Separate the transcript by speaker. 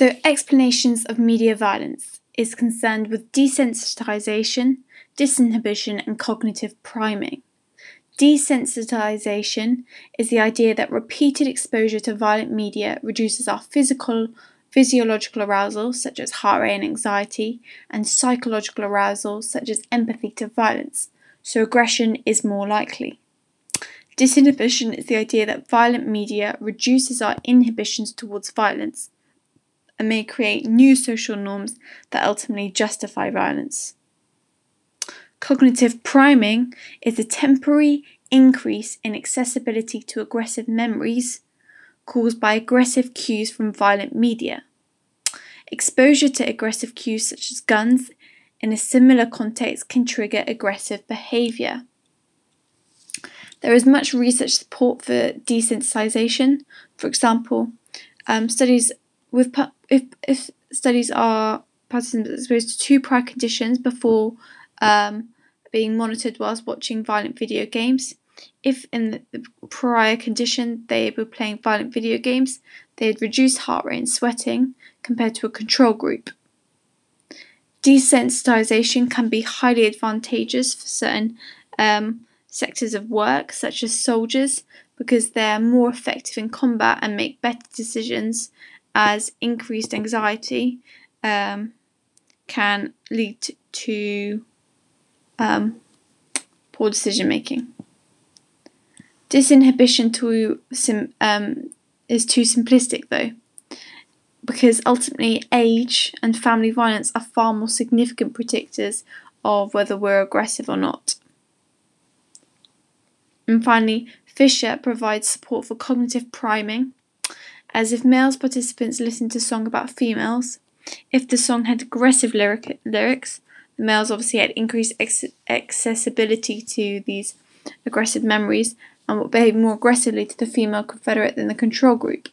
Speaker 1: So, explanations of media violence is concerned with desensitization, disinhibition, and cognitive priming. Desensitization is the idea that repeated exposure to violent media reduces our physical physiological arousal such as heart rate and anxiety and psychological arousal such as empathy to violence, so aggression is more likely. Disinhibition is the idea that violent media reduces our inhibitions towards violence and may create new social norms that ultimately justify violence. Cognitive priming is a temporary increase in accessibility to aggressive memories caused by aggressive cues from violent media. Exposure to aggressive cues such as guns in a similar context can trigger aggressive behaviour. There is much research support for desensitization. For example, um, studies with if, if studies are participants exposed to two prior conditions before um, being monitored whilst watching violent video games. If in the prior condition they were playing violent video games, they had reduced heart rate and sweating compared to a control group. Desensitization can be highly advantageous for certain um, sectors of work, such as soldiers, because they are more effective in combat and make better decisions as increased anxiety um, can lead to um, poor decision making. Disinhibition to sim, um, is too simplistic though, because ultimately age and family violence are far more significant predictors of whether we're aggressive or not. And finally, Fisher provides support for cognitive priming, as if males participants listened to song about females, if the song had aggressive lyric- lyrics, the males obviously had increased ex- accessibility to these aggressive memories and would behave more aggressively to the female confederate than the control group.